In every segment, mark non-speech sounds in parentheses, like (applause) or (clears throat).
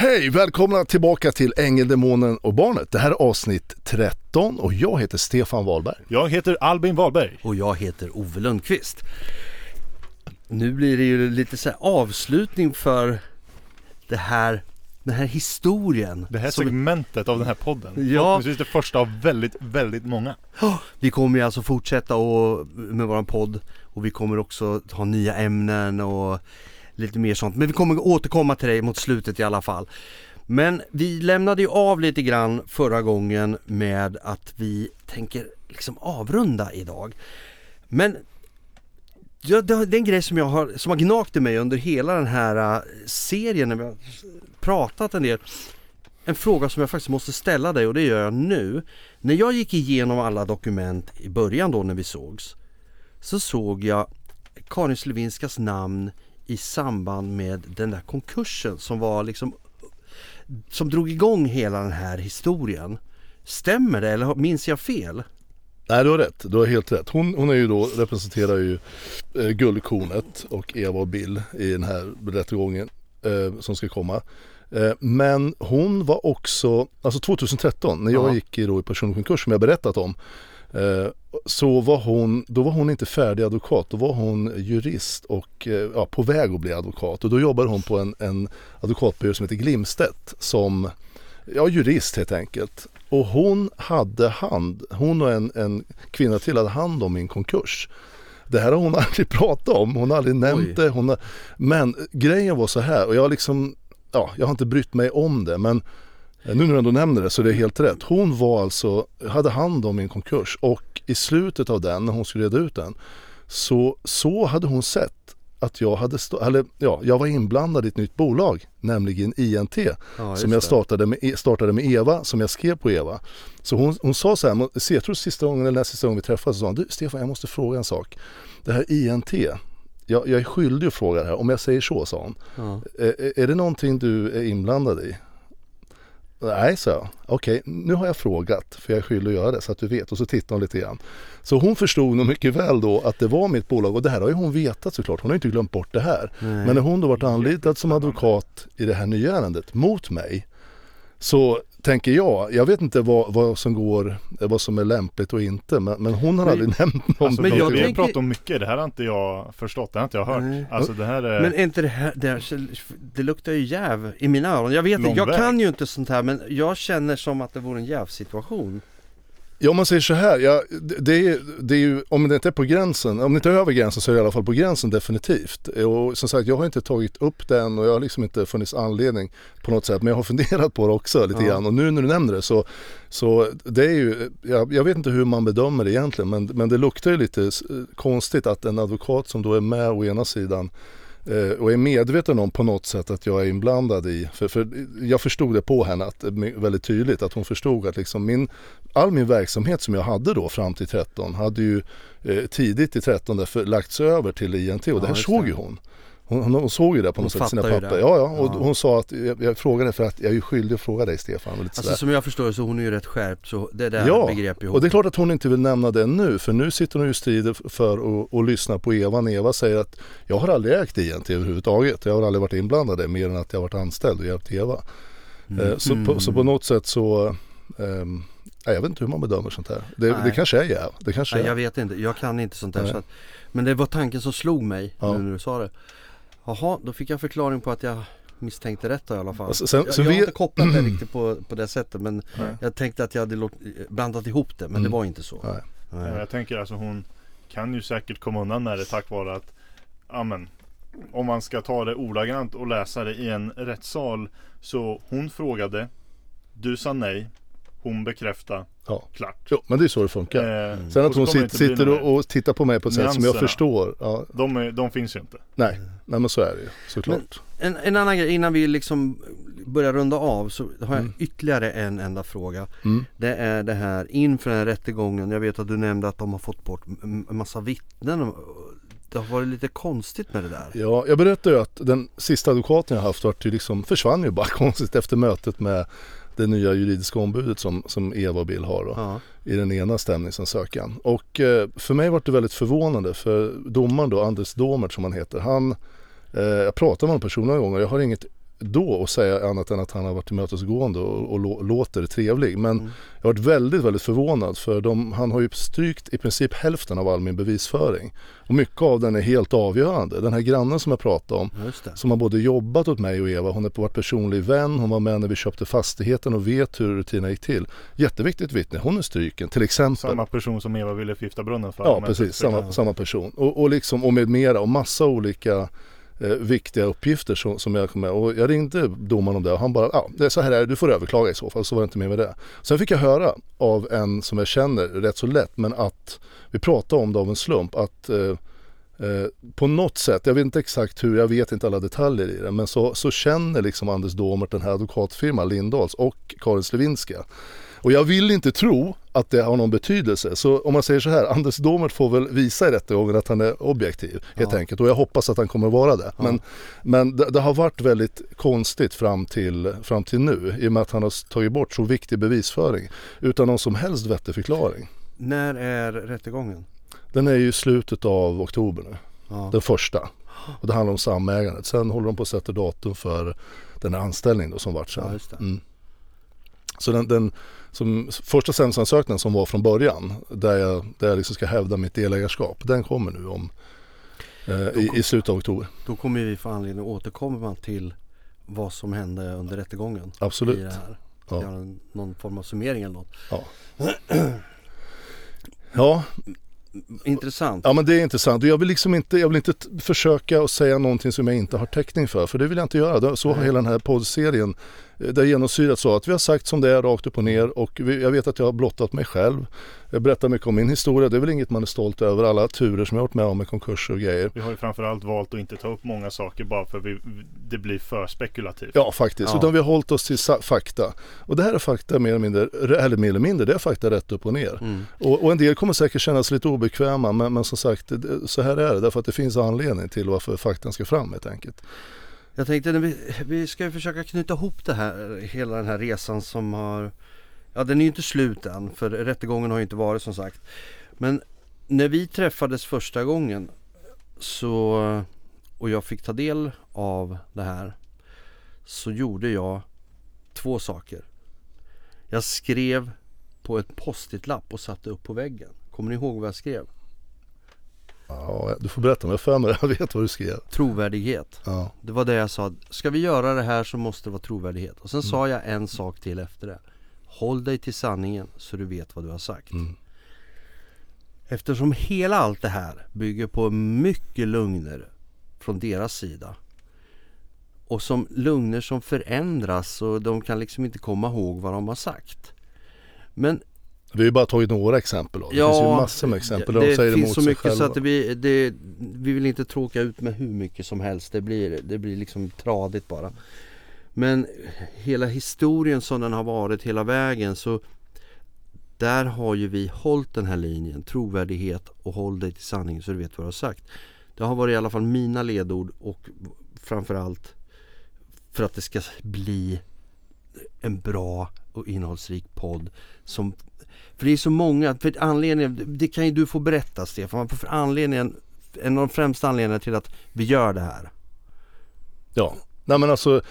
Hej! Välkomna tillbaka till Ängel, Demonen och Barnet. Det här är avsnitt 13 och jag heter Stefan Wahlberg. Jag heter Albin Wahlberg. Och jag heter Ove Lundqvist. Nu blir det ju lite så här avslutning för det här, den här historien. Det här som- segmentet av den här podden. Ja. Förhoppningsvis det första av väldigt, väldigt många. Vi kommer ju alltså fortsätta och, med våran podd och vi kommer också ha nya ämnen och lite mer sånt. Men vi kommer återkomma till dig mot slutet i alla fall. Men vi lämnade ju av lite grann förra gången med att vi tänker liksom avrunda idag. Men ja, det är en grej som, jag har, som har gnagt i mig under hela den här äh, serien när vi har pratat en del. En fråga som jag faktiskt måste ställa dig och det gör jag nu. När jag gick igenom alla dokument i början då när vi sågs så såg jag Karin Slevinskas namn i samband med den där konkursen som var liksom som drog igång hela den här historien. Stämmer det eller minns jag fel? Nej, du har rätt. Du har helt rätt. Hon, hon är ju då, representerar ju eh, Guldkornet och Eva och Bill i den här rättegången eh, som ska komma. Eh, men hon var också, alltså 2013 när jag Ja. gick i, då, i personlig konkurs som jag berättat om. Eh, så var hon, då var hon inte färdig advokat, då var hon jurist och eh, ja, på väg att bli advokat. Och då jobbade hon på en, en advokatbyrå som heter Glimstedt som ja, jurist helt enkelt. Och hon hade hand, hon och en, en kvinna till hade hand om min konkurs. Det här har hon (laughs) aldrig pratat om, hon har aldrig nämnt Oj. det. Hon har, men grejen var så här och jag liksom, ja, jag har inte brytt mig om det men nu när du ändå nämner det så är det helt rätt. Hon var alltså, hade hand om min konkurs och i slutet av den, när hon skulle reda ut den, så, så hade hon sett att jag hade, stå, eller, ja, jag var inblandad i ett nytt bolag, nämligen INT Ja, som jag startade med, E, startade med Eva, som jag skrev på Eva. Så hon, hon sa så här, jag tror sista gången eller nästa sista gången vi träffades, så sa hon, du Stefan jag måste fråga en sak. Det här INT, jag, jag är skyldig att fråga det här, om jag säger så, sa hon. Ja. Är, är det någonting du är inblandad i? Nej, sa jag. Okej, nu har jag frågat för jag är skyldig att göra det så att du vet. Och så tittade hon lite grann. Så hon förstod nog mycket väl då att det var mitt bolag och det här har ju hon vetat såklart. Hon har ju inte glömt bort det här. Nej. Men när hon då varit anlitad som advokat i det här nya ärendet mot mig så tänker jag, jag vet inte vad, vad som går, vad som är lämpligt och inte men, men hon har Men- aldrig (laughs) nämnt någon Alltså, Men vi jag har tänker- pratat om mycket, det här har inte jag förstått, det har inte jag hört. Nej. Alltså det här är... Men är inte det här, det, här, det luktar ju jäv i mina öron. Jag vet inte, jag väg. kan ju inte sånt här men jag känner som att det vore en jävsituation. Ja, om man säger så här, ja, det, är, det är ju, om det inte är på gränsen, om det inte är över gränsen så är det i alla fall på gränsen definitivt. Och som sagt, jag har inte tagit upp den och jag har liksom inte funnits anledning på något sätt. Men jag har (laughs) funderat på det också lite Ja. grann. Och nu när du nämner det så, så det är ju, jag, jag vet inte hur man bedömer det egentligen. Men, men det luktar ju lite eh, konstigt att en advokat som då är med å ena sidan och är medveten om på något sätt att jag är inblandad i, för, för jag förstod det på henne att, väldigt tydligt att hon förstod att liksom min, all min verksamhet som jag hade då fram till 13 hade ju eh, tidigt i 13 därför lagts över till INT och Ja, det här såg ju hon. Hon, hon, hon såg ju det på Hon något sätt i sina papper. Ja, ja, och Ja. hon sa att jag, jag frågade för att jag är ju skyldig att fråga dig Stefan. Lite Alltså sådär. som jag förstår så hon är ju rätt skärpt så det där Ja, begrep hon. Och det är klart att hon inte vill nämna det nu för nu sitter hon ju strider för att, lyssna på Eva när Eva säger att jag har aldrig ägt INT överhuvudtaget. Jag har aldrig varit inblandad i mer än att jag har varit anställd och hjälpt Eva. Eh, Så, på, så på något sätt så nej, jag vet inte hur man bedömer sånt här. Det, det kanske är jäv. Det kanske Nej, är. jag vet inte, jag kan inte sånt där så att, Men det var tanken som slog mig Ja. nu när du sa det. Jaha, då fick jag förklaring på att jag misstänkte rätt då i alla fall. Alltså, sen- jag sen jag har inte kopplat det (clears throat) riktigt på, på det sättet men Nej. jag tänkte att jag hade blandat ihop det men Mm. det var inte så. Nej. Nej. Ja, jag tänker alltså hon kan ju säkert komma undan med det tack vare att Amen Om man ska ta det ordagrant och läsa det i en rättssal Så hon frågade Du sa nej Hon bekräftade Ja. Klart Jo, men det är så det funkar. Eh, Sen att hon sitter, sitter och, och tittar på mig på ett sätt som jag förstår. Ja, de, är, de finns ju inte nej. nej, men så är det ju såklart. En, en annan grej innan vi liksom börjar runda av så har jag Mm. ytterligare en enda fråga. Mm. Det är det här inför den här rättegången. Jag vet att du nämnde att de har fått bort en massa vittnen. Det har varit lite konstigt med det där. Ja, jag berättade ju att den sista advokaten jag haft vart ju liksom, försvann ju bara (laughs) konstigt efter mötet med det nya juridiska ombudet som, som Eva och Bill har då, Ja. i den ena stämningsansökan. Och eh, för mig var det väldigt förvånande för domaren då, Anders Domert som han heter, han, eh, jag pratade med honom personligen en gång och jag har inget då att säga annat än att han har varit tillmötesgående och, och lå, låter trevlig. Men Mm. jag har varit väldigt, väldigt förvånad för de, han har ju strykt i princip hälften av all min bevisföring. Och mycket av den är helt avgörande. Den här grannen som jag pratade om som har både jobbat åt mig och Eva. Hon på varit personlig vän, hon var med när vi köpte fastigheten och vet hur rutinerna gick till. Jätteviktigt vittne, hon är stryken till exempel. Samma person som Eva ville förgifta brunnen för. Ja precis, samma, samma person. Och, och, liksom, och med mera och massa olika eh, viktiga uppgifter som, som jag kom med. Och jag ringde domaren om det och han bara, ja ah, så här är det, du får överklaga i så fall. Så var det inte mer med det. Sen fick jag höra av en som jag känner rätt så lätt men att vi pratade om det av en slump att eh, Eh, på något sätt, jag vet inte exakt hur, jag vet inte alla detaljer i det, men så, så känner liksom Anders Domert den här advokatfirman Lindahls och Karin Slevinska. Och jag vill inte tro att det har någon betydelse. Så om man säger så här, Anders Domert får väl visa i rättegången att han är objektiv helt Ja. enkelt. Och jag hoppas att han kommer att vara det. Ja. Men, men det, det har varit väldigt konstigt fram till, fram till nu i och med att han har tagit bort så viktig bevisföring utan någon som helst vettig förklaring. När är rättegången? Den är ju slutet av oktober nu. Ja. Den första. Och det handlar om samägandet. Sen håller de på att sätta datum för den här anställningen då som vart sen. Mm. Så den, den som, första sändningsansökningen som var från början där jag, där jag liksom ska hävda mitt delägarskap. Den kommer nu om eh, i, i slutet av oktober. Då kommer vi få anledning att återkomma till vad som hände under rättegången i Absolut. det här. Ja. Göra någon form av summering eller något. Ja, (clears throat) Intressant. ja men det är intressant. Jag vill liksom inte, jag vill inte försöka att säga någonting som jag inte har täckning för. För det vill jag inte göra. Det- Så har hela den här poddserien eh, det är genomsyrat så att vi har sagt som det är rakt upp och ner och vi, jag vet att jag har blottat mig själv. Jag berättar mycket om min historia. Det är väl inget man är stolt över. Alla turer som jag har varit med om med konkurser och grejer. Vi har ju framförallt valt att inte ta upp många saker bara för vi, det blir för spekulativt. Ja faktiskt, Ja. utan vi har hållit oss till fakta. Och det här är fakta mer eller mindre, eller mer eller mindre, det är fakta rätt upp och ner. Mm. Och, och en del kommer säkert känna sig lite obekväma men, men som sagt, så här är det. Därför att det finns anledning till varför faktan ska fram helt enkelt. Jag tänkte vi, vi ska ju försöka knyta ihop det här, hela den här resan som har Ja den är ju inte slut än för rättegången har ju inte varit som sagt. Men när vi träffades första gången så och jag fick ta del av det här så gjorde jag två saker. Jag skrev på ett post-it-lapp och satte upp på väggen. Kommer ni ihåg vad jag skrev? Ja, du får berätta om jag för mig. (laughs) Jag vet vad du skrev. Trovärdighet. Ja, Det var det jag sa. Ska vi göra det här så måste det vara trovärdighet. Och sen sa jag en sak till efter det. Håll dig till sanningen så du vet vad du har sagt. Mm. Eftersom hela allt det här bygger på mycket lugner från deras sida. Och som lugner som förändras och de kan liksom inte komma ihåg vad de har sagt. Men vi har ju bara tagit några exempel. Då. Det finns ju massor med exempel det de säger finns emot så mycket själva. så att det blir, det, vi vill inte tråka ut med hur mycket som helst. Det blir, det blir liksom tradigt bara. Men hela historien som den har varit hela vägen så där har ju vi hållit den här linjen, trovärdighet och håll dig till sanningen så du vet vad du har sagt. Det har varit i alla fall mina ledord och framförallt för att det ska bli en bra och innehållsrik podd som för det är så många, för anledningen, det kan ju du få berätta Stefan, för anledningen, en av de främsta anledningarna till att vi gör det här. Ja, nej men alltså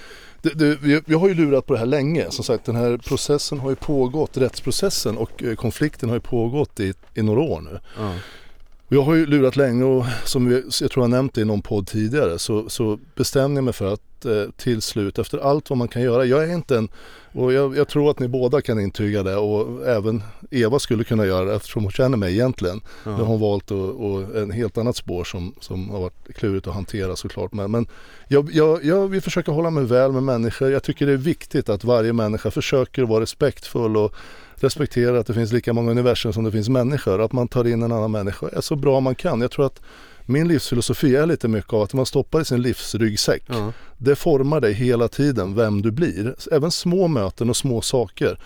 det, det, vi, vi har ju lurat på det här länge. Som sagt den här processen har ju pågått, rättsprocessen och eh, konflikten har ju pågått i, i några år nu. Ja. Jag har ju lurat länge och som vi, jag tror jag nämnt det i någon podd tidigare så, så bestämde jag mig för att eh, till slut efter allt vad man kan göra. Jag är inte en, och jag, jag tror att ni båda kan intyga det och även Eva skulle kunna göra det eftersom hon känner mig egentligen. Nu har Ja. hon valt att, och en helt annat spår som, som har varit klurigt att hantera såklart. Men, men jag, jag, jag vill försöka hålla mig väl med människor. Jag tycker det är viktigt att varje människa försöker vara respektfull och respektera att det finns lika många universum som det finns människor. Att man tar in en annan människa är så bra man kan. Jag tror att min livsfilosofi är lite mycket av att man stoppar i sin livsryggsäck. Ja. Det formar dig hela tiden vem du blir. Även små möten och små saker.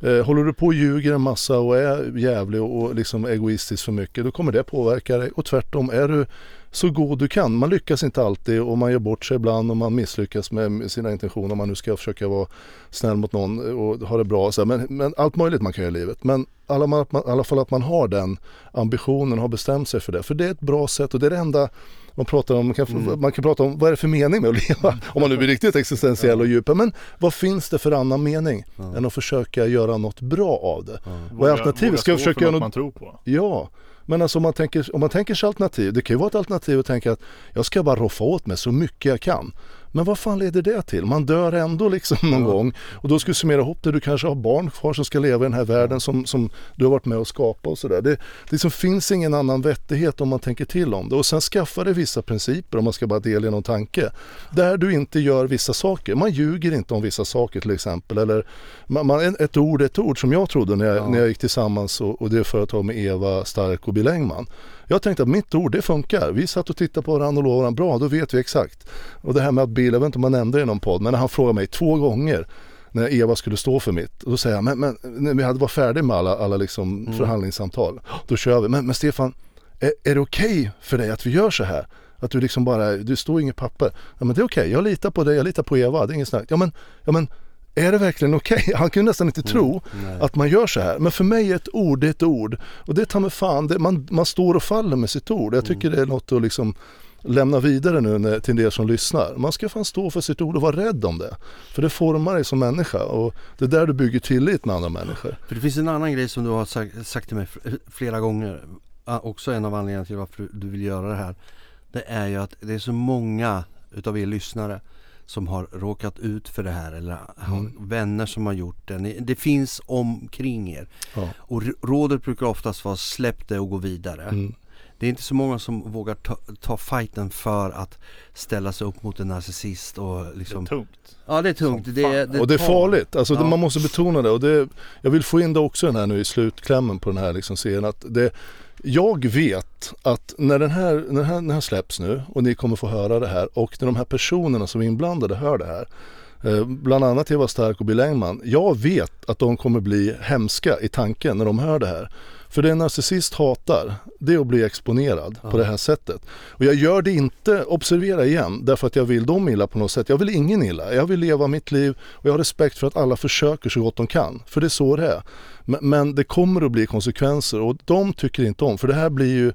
Eh, håller du på och ljuger en massa och är jävlig och, och liksom egoistisk för mycket då kommer det påverka dig. Och tvärtom, är du så god du kan. Man lyckas inte alltid och man gör bort sig ibland och man misslyckas med sina intentioner om man nu ska försöka vara snäll mot någon och ha det bra. Så. Men, men allt möjligt man kan göra i livet. Men alla, man, i alla fall att man har den ambitionen och har bestämt sig för det. För det är ett bra sätt och det är det enda Man, pratar om, man, kan, Mm. man kan prata om vad är det för mening med att leva? Om man nu blir riktigt existentiell och djup. Men vad finns det för annan mening Ja. än att försöka göra något bra av det? Ja. Vad är alternativet? Ska jag försöka göra något- man tror på. Ja, men alltså om man tänker, om man tänker sig alternativ. Det kan ju vara ett alternativ att tänka att jag ska bara roffa åt mig så mycket jag kan. Men vad fan leder det till? Man dör ändå liksom någon Ja. gång. Och då ska du summera ihop det. Du kanske har barn kvar som ska leva i den här världen som, som du har varit med och skapat och sådär. Det, det liksom finns ingen annan vettighet om man tänker till om det. Och sen skaffa dig vissa principer om man ska bara delge någon tanke. Där du inte gör vissa saker. Man ljuger inte om vissa saker till exempel. Eller man, man, ett ord är ett ord som jag trodde när jag, Ja. när jag gick tillsammans och, och det företag med Eva Stark och Bill Engman. Jag tänkte att mitt ord det funkar. Vi satt och tittade på varandra och lovade varandra. Bra, då vet vi exakt. Och det här med att Bill, jag vet inte om man nämnde det i någon podd, men han frågade mig två gånger när Eva skulle stå för mitt. Och då säger jag, men, men när vi hade varit färdiga med alla, alla liksom Mm. förhandlingssamtal, då kör vi. Men, men Stefan, är, är det okej för dig att vi gör så här? Att du liksom bara, du står inget papper. Ja men det är okej, jag litar på dig, jag litar på Eva, det är inget snack. Ja men, ja men är det verkligen okej? (laughs) Han kunde nästan inte tro Nej. att man gör så här. Men för mig är ett ord det är ett ord. Och det tar mig fan, det, man, man står och faller med sitt ord. Jag tycker det är något att liksom lämna vidare nu när, till er som lyssnar. Man ska fan stå för sitt ord och vara rädd om det. För det formar dig som människa och det är där du bygger tillit med andra människor. För det finns en annan grej som du har sagt, sagt till mig flera gånger. Också en av anledningarna till varför du vill göra det här. Det är ju att det är så många utav er lyssnare som har råkat ut för det här eller har Mm. vänner som har gjort det. Det finns omkring er. Ja. Och rådet brukar oftast vara släpp det och gå vidare. Mm. Det är inte så många som vågar ta, ta fighten för att ställa sig upp mot en narcissist och Det är liksom tungt. Ja det är tungt. Det, det och det är farligt, alltså det, Ja. man måste betona det. Och det. Jag vill få in det också den här nu i slutklämmen på den här liksom serien. Att det, jag vet att när den, här, när, den här, när den här släpps nu och ni kommer få höra det här och när de här personerna som är inblandade hör det här. Eh, bland annat Eva Stark och Bill Engman. Jag vet att de kommer bli hemska i tanken när de hör det här. För det en narcissist hatar, det är att bli exponerad Ja. på det här sättet. Och jag gör det inte, observera igen, därför att jag vill dem illa på något sätt. Jag vill ingen illa. Jag vill leva mitt liv och jag har respekt för att alla försöker så gott de kan. För det är så det är. Men, men det kommer att bli konsekvenser och de tycker inte om, för det här blir ju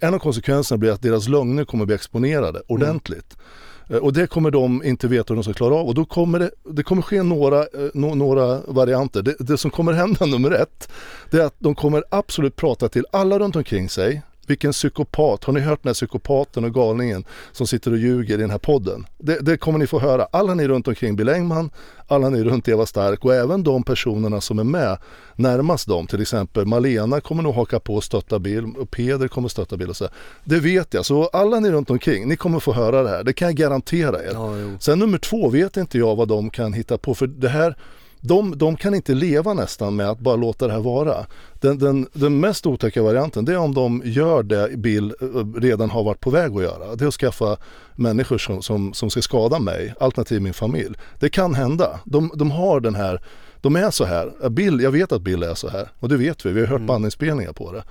en av konsekvenserna blir att deras lögner kommer bli exponerade ordentligt. Eh, Eh, och det kommer de inte veta hur de ska klara av och då kommer det, det kommer ske några, eh, några varianter. Det, det som kommer hända (laughs) nummer ett, det är att de kommer absolut prata till alla runt omkring sig. Vilken psykopat, har ni hört den här psykopaten och galningen som sitter och ljuger i den här podden? Det, det kommer ni få höra. Alla ni runt omkring Bill Engman, alla ni runt Eva Stark och även de personerna som är med närmast dem. Till exempel Malena kommer nog haka på och stötta Bill och Peder kommer stötta Bill och så. Det vet jag, så alla ni runt omkring, ni kommer få höra det här. Det kan jag garantera er. Ja. Sen nummer två vet inte jag vad de kan hitta på för det här de, de kan inte leva nästan med att bara låta det här vara. Den, den, den mest otäcka varianten det är om de gör det Bill eh, redan har varit på väg att göra. Det är att skaffa människor som, som, som ska skada mig, alternativt min familj. Det kan hända. De, de har den här, de är så här. Bill, jag vet att Bill är så här och det vet vi. Vi har hört Mm. bandinspelningar på det.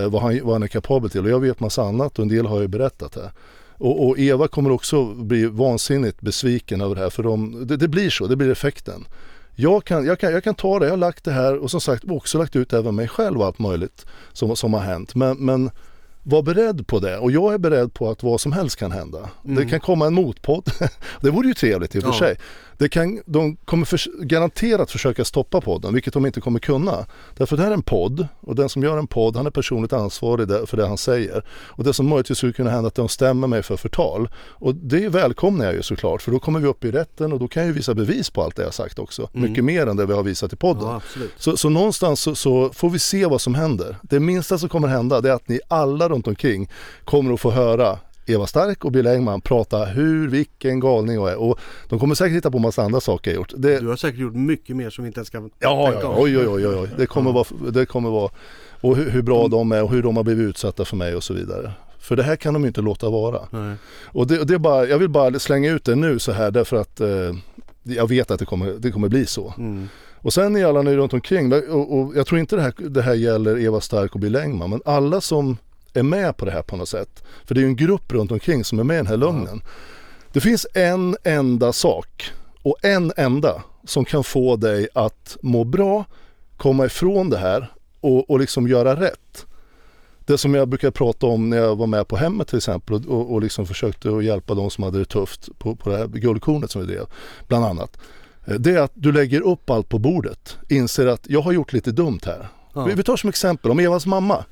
Eh, vad, han, vad han är kapabel till och jag vet massa annat och en del har jag berättat här. Och, och Eva kommer också bli vansinnigt besviken över det här för de, det, det blir så, det blir effekten. Jag kan, jag, kan, jag kan ta det, jag har lagt det här och som sagt också lagt ut även mig själv och allt möjligt som, som har hänt. Men, men var beredd på det och jag är beredd på att vad som helst kan hända. Det Mm. kan komma en motpodd. (laughs) det vore ju trevligt i och för Ja. sig. Det kan, de kommer för, garanterat försöka stoppa podden, vilket de inte kommer kunna. Därför det här är en podd och den som gör en podd han är personligt ansvarig för det han säger. Och det som möjligtvis skulle kunna hända är att de stämmer mig för förtal. Och det välkomnar jag ju såklart för då kommer vi upp i rätten och då kan jag ju visa bevis på allt det jag sagt också. Mm. Mycket mer än det vi har visat i podden. ja. Så, så någonstans så, så får vi se vad som händer. Det minsta som kommer hända det är att ni alla runt omkring kommer att få höra Eva Stark och Bill Engman prata hur vilken galning jag är. Och de kommer säkert hitta på massa andra saker jag gjort. Det, Du har säkert gjort mycket mer som vi inte ens kan ja, tänka ja, oj, oj, oj, oj. Det kommer vara, det kommer vara och hur, hur bra de är och hur de har blivit utsatta för mig och så vidare. För det här kan de ju inte låta vara. Nej. Och det, det är bara, jag vill bara slänga ut det nu så här därför att eh, jag vet att det kommer, det kommer bli så. Mm. Och sen är alla ni runt omkring, och, och jag tror inte det här, det här gäller Eva Stark och Bill Engman, men alla som är med på det här på något sätt. För det är ju en grupp runt omkring som är med i den här lögnen. Det finns en enda sak och en enda som kan få dig att må bra, komma ifrån det här och, och liksom göra rätt. det som jag brukar prata om när jag var med på hemmet till exempel och, och, och liksom försökte att hjälpa de som hade det tufft på, på det här guldkornet som vi drev, bland annat. Eh, det är att du lägger upp allt på bordet, inser att jag har gjort lite dumt här. Ja. Vi, vi tar som exempel, om Evas mamma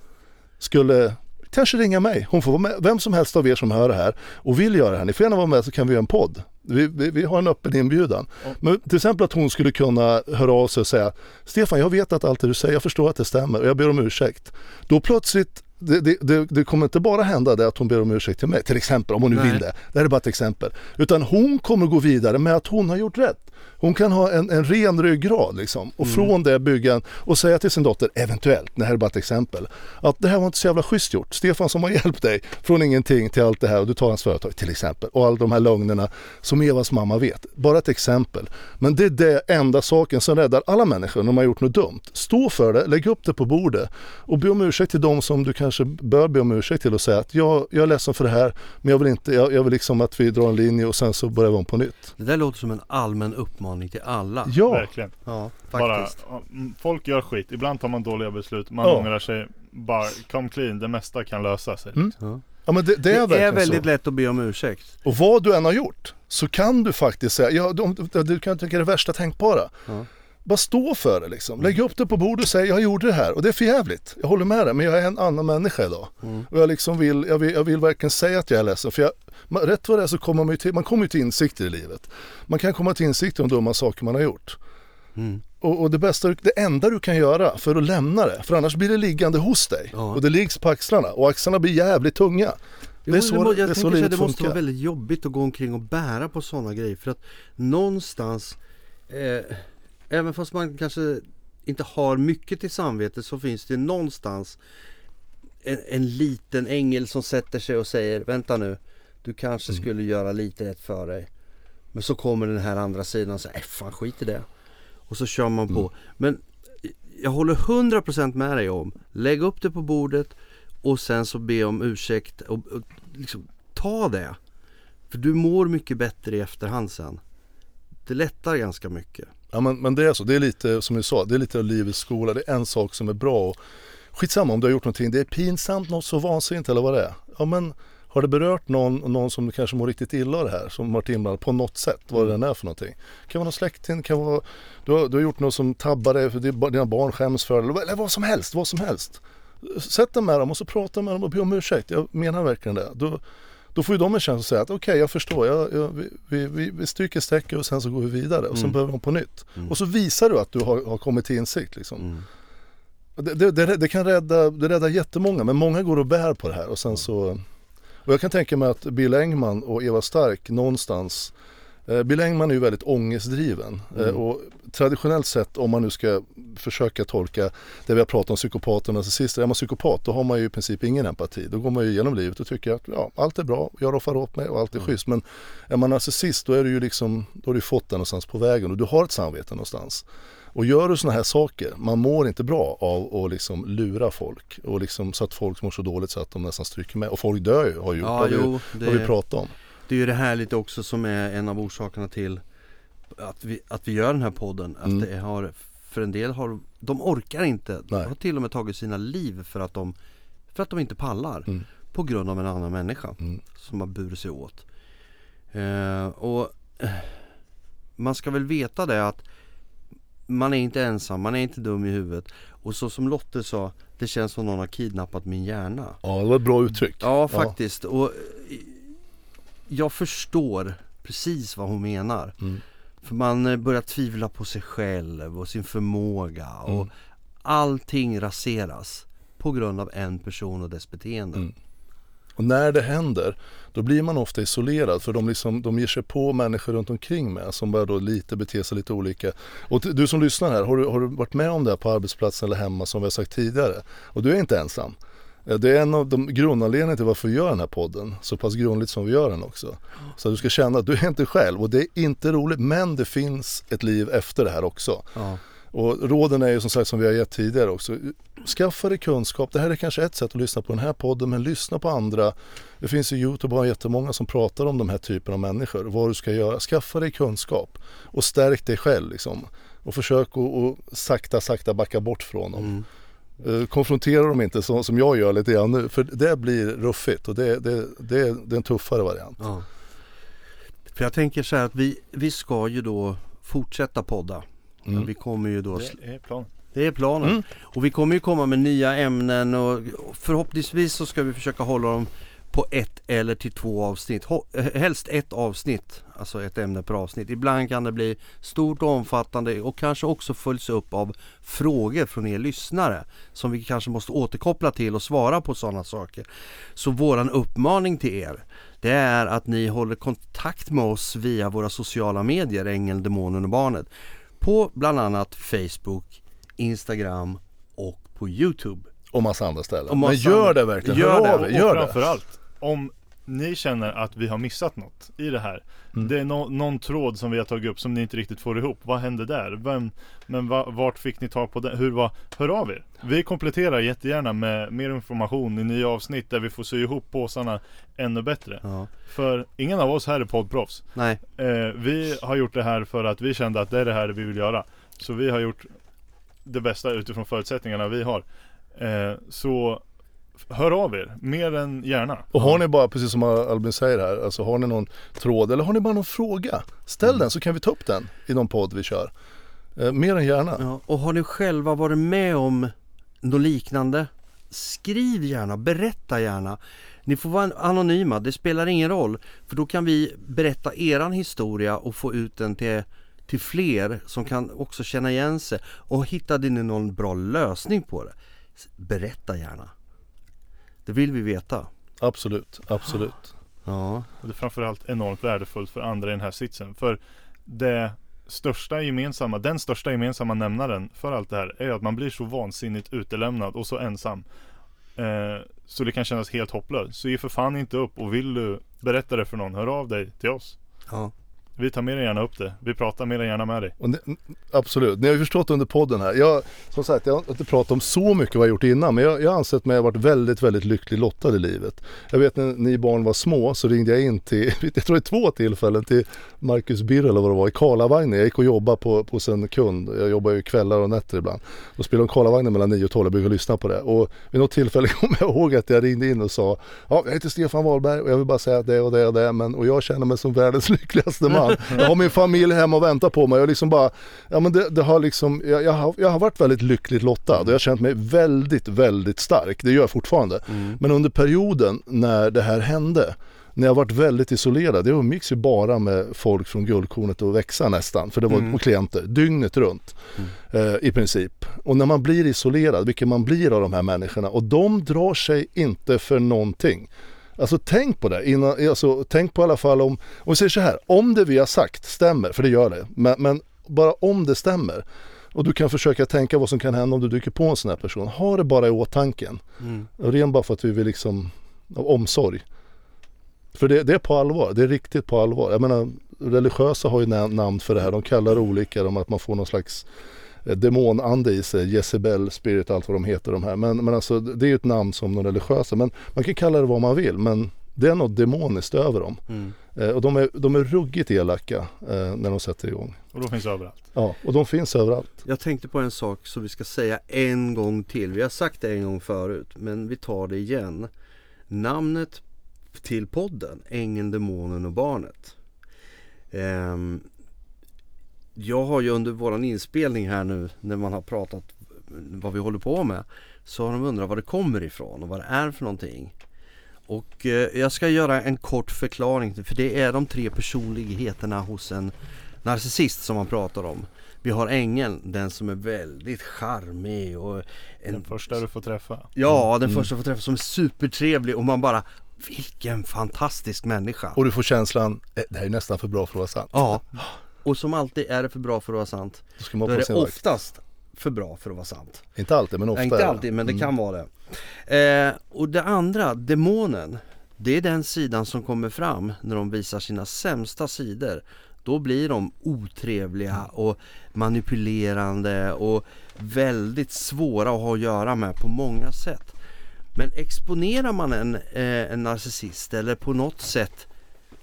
skulle kanske ringa mig. Hon får vara med, vem som helst av er som hör det här och vill göra det här. Ni får gärna vara med så kan vi göra en podd. Vi, vi, vi har en öppen inbjudan. Men till exempel att hon skulle kunna höra av sig och säga Stefan, jag vet att allt det du säger, jag förstår att det stämmer och jag ber om ursäkt. Då plötsligt det, det, det, det kommer inte bara hända det att hon ber om ursäkt till mig, till exempel, om hon nu Nej. vill det. Det här är bara ett exempel. Utan hon kommer gå vidare med att hon har gjort rätt. Hon kan ha en, en ren ryggrad liksom och från det bygga en, och säga till sin dotter, eventuellt, det här är bara ett exempel, att det här var inte så jävla schysst gjort. Stefan som har (laughs) hjälpt dig från ingenting till allt det här och du tar hans företag till exempel och alla de här lögnerna som Evas mamma vet. Bara ett exempel. Men det är det enda saken som räddar alla människor när de har gjort något dumt. Stå för det, lägg upp det på bordet och be om ursäkt till de som du kanske bör be om ursäkt till och säga att jag, jag är ledsen för det här men jag vill inte, jag, jag vill liksom att vi drar en linje och sen så börjar vi om på nytt. Det där låter som en allmän uppmaning till alla. Ja, Verkligen. Ja, Bara, faktiskt. ja, mm, folk gör skit. Ibland tar man dåliga beslut. Man Ja. ångrar sig. Bara come clean. Det mesta kan lösa sig. Mm. Ja. ja men det, det Det är är, verkligen väldigt så. lätt att be om ursäkt. Och vad du än har gjort så kan du faktiskt säga, ja, du, du kan tänka det värsta tänkbara. Ja. Bara stå för det liksom. Lägg upp det på bordet och säg jag gjorde det här och det är för jävligt. Jag håller med dig men jag är en annan människa idag. Mm. Och jag liksom vill, jag vill, jag vill verkligen säga att jag är ledsen. För jag, man, rätt vad det är så kommer man ju till, man kommer ju till insikter i livet. Man kan komma till insikter om dumma saker man har gjort. Mm. Och, och det bästa, det enda du kan göra för att lämna det, för annars blir det liggande hos dig. Ja. Och det liggs på axlarna och axlarna blir jävligt tunga. Jo, Det är så, må- det, jag är så livet det måste vara väldigt jobbigt att gå omkring och bära på sådana grejer för att någonstans eh, Även fast man kanske inte har mycket till samvete så finns det någonstans en, en liten ängel som sätter sig och säger Vänta nu Du kanske Mm. skulle göra lite rätt för dig Men så kommer den här andra sidan och säger "Äh, fan skit i det Och så kör man på Mm. Men jag håller 100% med dig om Lägg upp det på bordet och sen så be om ursäkt och, och liksom ta det. För du mår mycket bättre i efterhand sen. Det lättar ganska mycket. Ja men, men det är så, det är lite som du sa, det är lite av livets skola. Det är en sak som är bra och skitsamma om du har gjort någonting, det är pinsamt, något så vansinnigt eller vad det är. Ja men har det berört någon, någon som kanske mår riktigt illa av det här, som varit inblandad på något sätt, vad det än är för någonting. Det kan vara någon släkting, kan vara, du har, du har gjort något som tabbar dig, för dina barn skäms för det, eller, vad som helst, vad som helst. Sätt dig med dem och så prata med dem och be om ursäkt, jag menar verkligen det. Då, då får ju de en chans att säga att okej jag förstår, jag, jag, vi, vi, vi, stryker strecket och sen så går vi vidare och sen Mm. börjar vi på nytt. Mm. Och så visar du att du har, har kommit till insikt liksom. Mm. Det, det, det, det kan rädda, det räddar jättemånga men många går och bär på det här och sen så Och jag kan tänka mig att Bill Engman och Eva Stark någonstans eh, Bill Engman är ju väldigt ångestdriven eh, Mm. och traditionellt sett om man nu ska försöka tolka det vi har pratat om psykopater och narcissister. Är man psykopat då har man ju i princip ingen empati. Då går man ju igenom livet och tycker att ja, allt är bra, jag roffar åt mig och allt är Mm. schysst. Men är man narcissist då är du ju liksom, då har du fått det någonstans på vägen och du har ett samvete någonstans. Och gör du sådana här saker, man mår inte bra av att liksom lura folk och liksom så att folk mår så dåligt så att de nästan stryker med. Och folk dör ju, har, ju, Ja, har, vi, jo, har vi det, pratat om. det är ju det här lite också som är en av orsakerna till att vi, att vi gör den här podden. Att Mm. det har, för en del har, de orkar inte. De Nej. har till och med tagit sina liv för att de, för att de inte pallar. Mm. På grund av en annan människa Mm. som har burit sig åt. Eh, och eh, man ska väl veta det att man är inte ensam, man är inte dum i huvudet. Och så som Lotte sa, det känns som någon har kidnappat min hjärna. Ja, det var ett bra uttryck. Ja, faktiskt. Och eh, jag förstår precis vad hon menar. Mm. För man eh, börjar tvivla på sig själv och sin förmåga och Mm. allting raseras på grund av en person och dess beteende. Mm. Och när det händer, då blir man ofta isolerad för de, liksom, de ger sig på människor runt omkring med som börjar då lite bete sig lite olika. Och du som lyssnar här, har du, har du varit med om det här på arbetsplatsen eller hemma som vi har sagt tidigare? Och du är inte ensam. Det är en av de grundanledningarna till varför vi gör den här podden, så pass grundligt som vi gör den också. Så att du ska känna att du är inte själv och det är inte roligt men det finns ett liv efter det här också. Ja. Och råden är ju som sagt som vi har gett tidigare också. Skaffa dig kunskap. Det här är kanske ett sätt att lyssna på den här podden men lyssna på andra. Det finns ju Youtube och jättemånga som pratar om de här typerna av människor. Vad du ska göra. Skaffa dig kunskap och stärk dig själv liksom. Och försök att och sakta sakta backa bort från dem. Mm. Eh, konfrontera dem inte så, som jag gör lite grann nu för det blir ruffigt och det, det, det, det är en tuffare variant. Ja. För jag tänker så här att vi, vi ska ju då fortsätta podda. Mm. Vi kommer ju då Det är planen. Det är planen. Mm. Och vi kommer ju komma med nya ämnen och förhoppningsvis så ska vi försöka hålla dem på ett eller till två avsnitt. Eh, helst ett avsnitt, alltså ett ämne per avsnitt. Ibland kan det bli stort och omfattande och kanske också följs upp av frågor från er lyssnare som vi kanske måste återkoppla till och svara på sådana saker. Så våran uppmaning till er det är att ni håller kontakt med oss via våra sociala medier, Ängeln, Demonen och Barnet. På bland annat Facebook, Instagram och på Youtube. Och massa andra ställen. Och massa Men gör andra- det verkligen. Gör Hör det. Och, och Gör det. framförallt, om ni känner att vi har missat något i det här. Mm. Det är nå- någon tråd som vi har tagit upp som ni inte riktigt får ihop. Vad hände där? Vem, men va, vart fick ni tag på det? Hur var? Hör av er! Vi kompletterar jättegärna med mer information i nya avsnitt där vi får sy ihop påsarna ännu bättre. Ja. För ingen av oss här är poddproffs. Nej, Eh, vi har gjort det här för att vi kände att det är det här vi vill göra. Så vi har gjort det bästa utifrån förutsättningarna vi har. Eh, så hör av er, mer än gärna. Och har ni bara, precis som Albin säger här, alltså har ni någon tråd eller har ni bara någon fråga? Ställ Mm. den så kan vi ta upp den i någon podd vi kör. Eh, mer än gärna. ja. och har ni själva varit med om något liknande? Skriv gärna, berätta gärna. Ni får vara anonyma, det spelar ingen roll. För då kan vi berätta eran historia och få ut den till, till fler som kan också känna igen sig. Och hittade ni någon bra lösning på det? Berätta gärna. Det vill vi veta. Absolut, absolut. Ja, Och det är framförallt enormt värdefullt för andra i den här sitsen. För det största gemensamma, den största gemensamma nämnaren för allt det här är att man blir så vansinnigt utelämnad och så ensam. Eh, så det kan kännas helt hopplöst. Så ge för fan inte upp och vill du berätta det för någon, hör av dig till oss. ja. Vi tar mer än gärna upp det. Vi pratar mer än gärna med dig. Ni, absolut, ni har ju förstått under podden här. Jag, som sagt, jag har inte pratat om så mycket vad jag gjort innan men jag, jag har ansett mig ha varit väldigt, väldigt lycklig lottad i livet. Jag vet när ni barn var små så ringde jag in till, (laughs) jag tror det två tillfällen till Marcus Birro eller vad det var i Karlavagnen. Jag gick och jobbade på, på en kund, jag jobbar ju kvällar och nätter ibland. Då spelade de Karlavagnen mellan 9 och 12, jag brukar lyssna på det. Och vid något tillfälle (laughs) kommer jag ihåg att jag ringde in och sa Ja, jag heter Stefan Wahlberg och jag vill bara säga det och det och det men, och jag känner mig som världens (laughs) lyckligaste man. Jag har min familj hemma och väntar på mig och liksom bara Ja men det, det har liksom, jag, jag, har, jag har varit väldigt lyckligt lottad och jag har känt mig väldigt, väldigt stark. Det gör jag fortfarande. Men under perioden när det här hände när jag varit väldigt isolerad, jag umgicks ju bara med folk från Guldkornet och Växa nästan, för det var och klienter, dygnet runt eh, i princip. Och när man blir isolerad, vilket man blir av de här människorna, och de drar sig inte för någonting. Alltså tänk på det, innan, alltså, tänk på i alla fall om, om vi säger så här, om det vi har sagt stämmer, för det gör det, men, men bara om det stämmer, och du kan försöka tänka vad som kan hända om du dyker på en sån här person, ha det bara i åtanken. Mm. Ren bara för att vi vill liksom, av omsorg. För det, det är på allvar, det är riktigt på allvar. Jag menar, religiösa har ju namn för det här, de kallar det olika, de att man får någon slags demonande i sig, Jezebel, Spirit, allt vad de heter de här. Men, men alltså det är ju ett namn som de religiösa, men man kan kalla det vad man vill, men det är något demoniskt över dem. Mm. Eh, och de är, de är ruggigt elaka eh, när de sätter igång. Och då finns överallt. Ja, och de finns överallt. Jag tänkte på en sak som vi ska säga en gång till. Vi har sagt det en gång förut, men vi tar det igen. Namnet till podden, Ängeln, Demonen och Barnet. Ehm, jag har ju under våran inspelning här nu, när man har pratat vad vi håller på med, så har de undrat var det kommer ifrån och vad det är för någonting. Och eh, jag ska göra en kort förklaring, för det är de tre personligheterna hos en narcissist som man pratar om. Vi har ängeln, den som är väldigt charmig och en, Den första du får träffa. Ja, den första jag får träffa som är supertrevlig och man bara Vilken fantastisk människa! Och du får känslan, eh, det här är nästan för bra för att vara sant. Ja, (laughs) och som alltid är det för bra för att vara sant. Då ska man Då är det oftast för bra för att vara sant. Inte alltid men ofta inte alltid, men det Mm. kan vara det. Eh, och det andra, demonen, det är den sidan som kommer fram när de visar sina sämsta sidor. Då blir de otrevliga och manipulerande och väldigt svåra att ha att göra med på många sätt. Men exponerar man en, eh, en narcissist eller på något sätt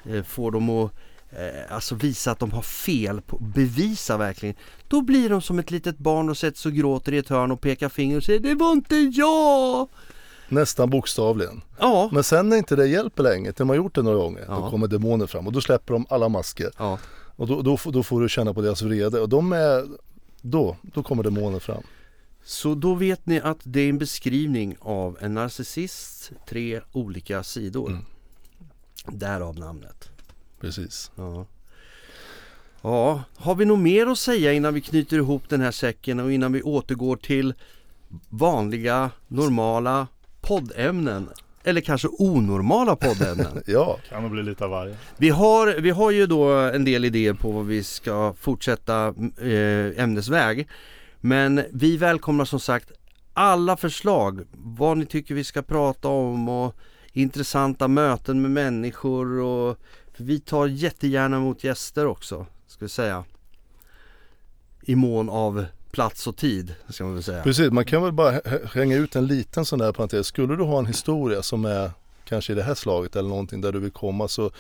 eh, får dem att alltså visa att de har fel, på, bevisa verkligen. Då blir de som ett litet barn och sätter sig och gråter i ett hörn och pekar finger och säger Det var inte jag! Nästan bokstavligen. Ja, Men sen när inte det hjälper längre, när har gjort det några gånger, Ja. då kommer demoner fram och då släpper de alla masker. ja. Och då, då, får- då får du känna på deras vrede och de är, då, då kommer demoner fram. Så då vet ni att det är en beskrivning av en narcissist, tre olika sidor. Mm. Därav namnet. Precis. Ja. ja, har vi något mer att säga innan vi knyter ihop den här säcken och innan vi återgår till vanliga, normala poddämnen? Eller kanske onormala poddämnen. (laughs) Ja, Kan nog bli lite av varje. Vi har, vi har ju då en del idéer på vad vi ska fortsätta eh, ämnesväg. Men vi välkomnar som sagt alla förslag, vad ni tycker vi ska prata om och intressanta möten med människor och för vi tar jättegärna emot gäster också, ska vi säga. I mån av plats och tid, ska man väl säga. precis. Man kan väl bara hä- hänga ut en liten sån där parentes. Skulle du ha en historia som är kanske i det här slaget eller någonting där du vill komma så,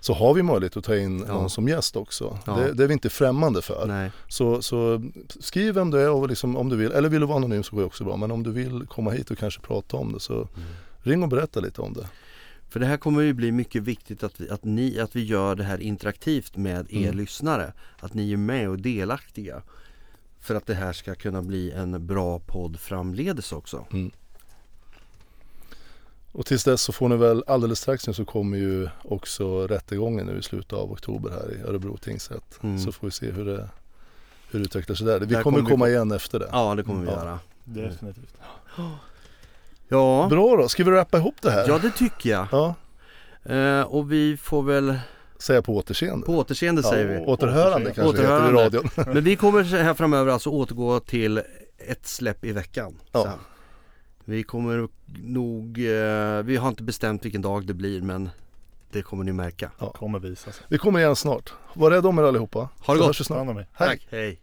så har vi möjlighet att ta in Ja. någon som gäst också. Ja. Det, det är vi inte främmande för. Nej. Så, så skriv vem du är och liksom, om du vill, eller vill du vara anonym så går det också bra. Men om du vill komma hit och kanske prata om det så Mm. ring och berätta lite om det. För det här kommer ju bli mycket viktigt att vi, att ni, att vi gör det här interaktivt med er Mm. lyssnare. Att ni är med och delaktiga. För att det här ska kunna bli en bra podd framledes också. Och tills dess så får ni väl alldeles strax nu så kommer ju också rättegången nu i slutet av oktober här i Örebro tingsrätt. Mm. Så får vi se hur det, hur det utvecklar sig där. Vi Där kommer kommer vi komma igen efter det. Ja det kommer vi Ja. göra. Definitivt. Ja, Bra då, ska vi rappa ihop det här? ja det tycker jag. Ja, Eh, och vi får väl säga på återseende. på återseende ja, säger vi. Återhörande kanske det heter i Återhörande. radion. (laughs) Men vi kommer här framöver alltså återgå till ett släpp i veckan. Ja. Sen. Vi kommer nog, eh, vi har inte bestämt vilken dag det blir men det kommer ni märka. Kommer visa sig. Vi kommer igen snart. Var rädda om er allihopa. Ha det Så gott. hörs vi snart. Hej. Tack, hej.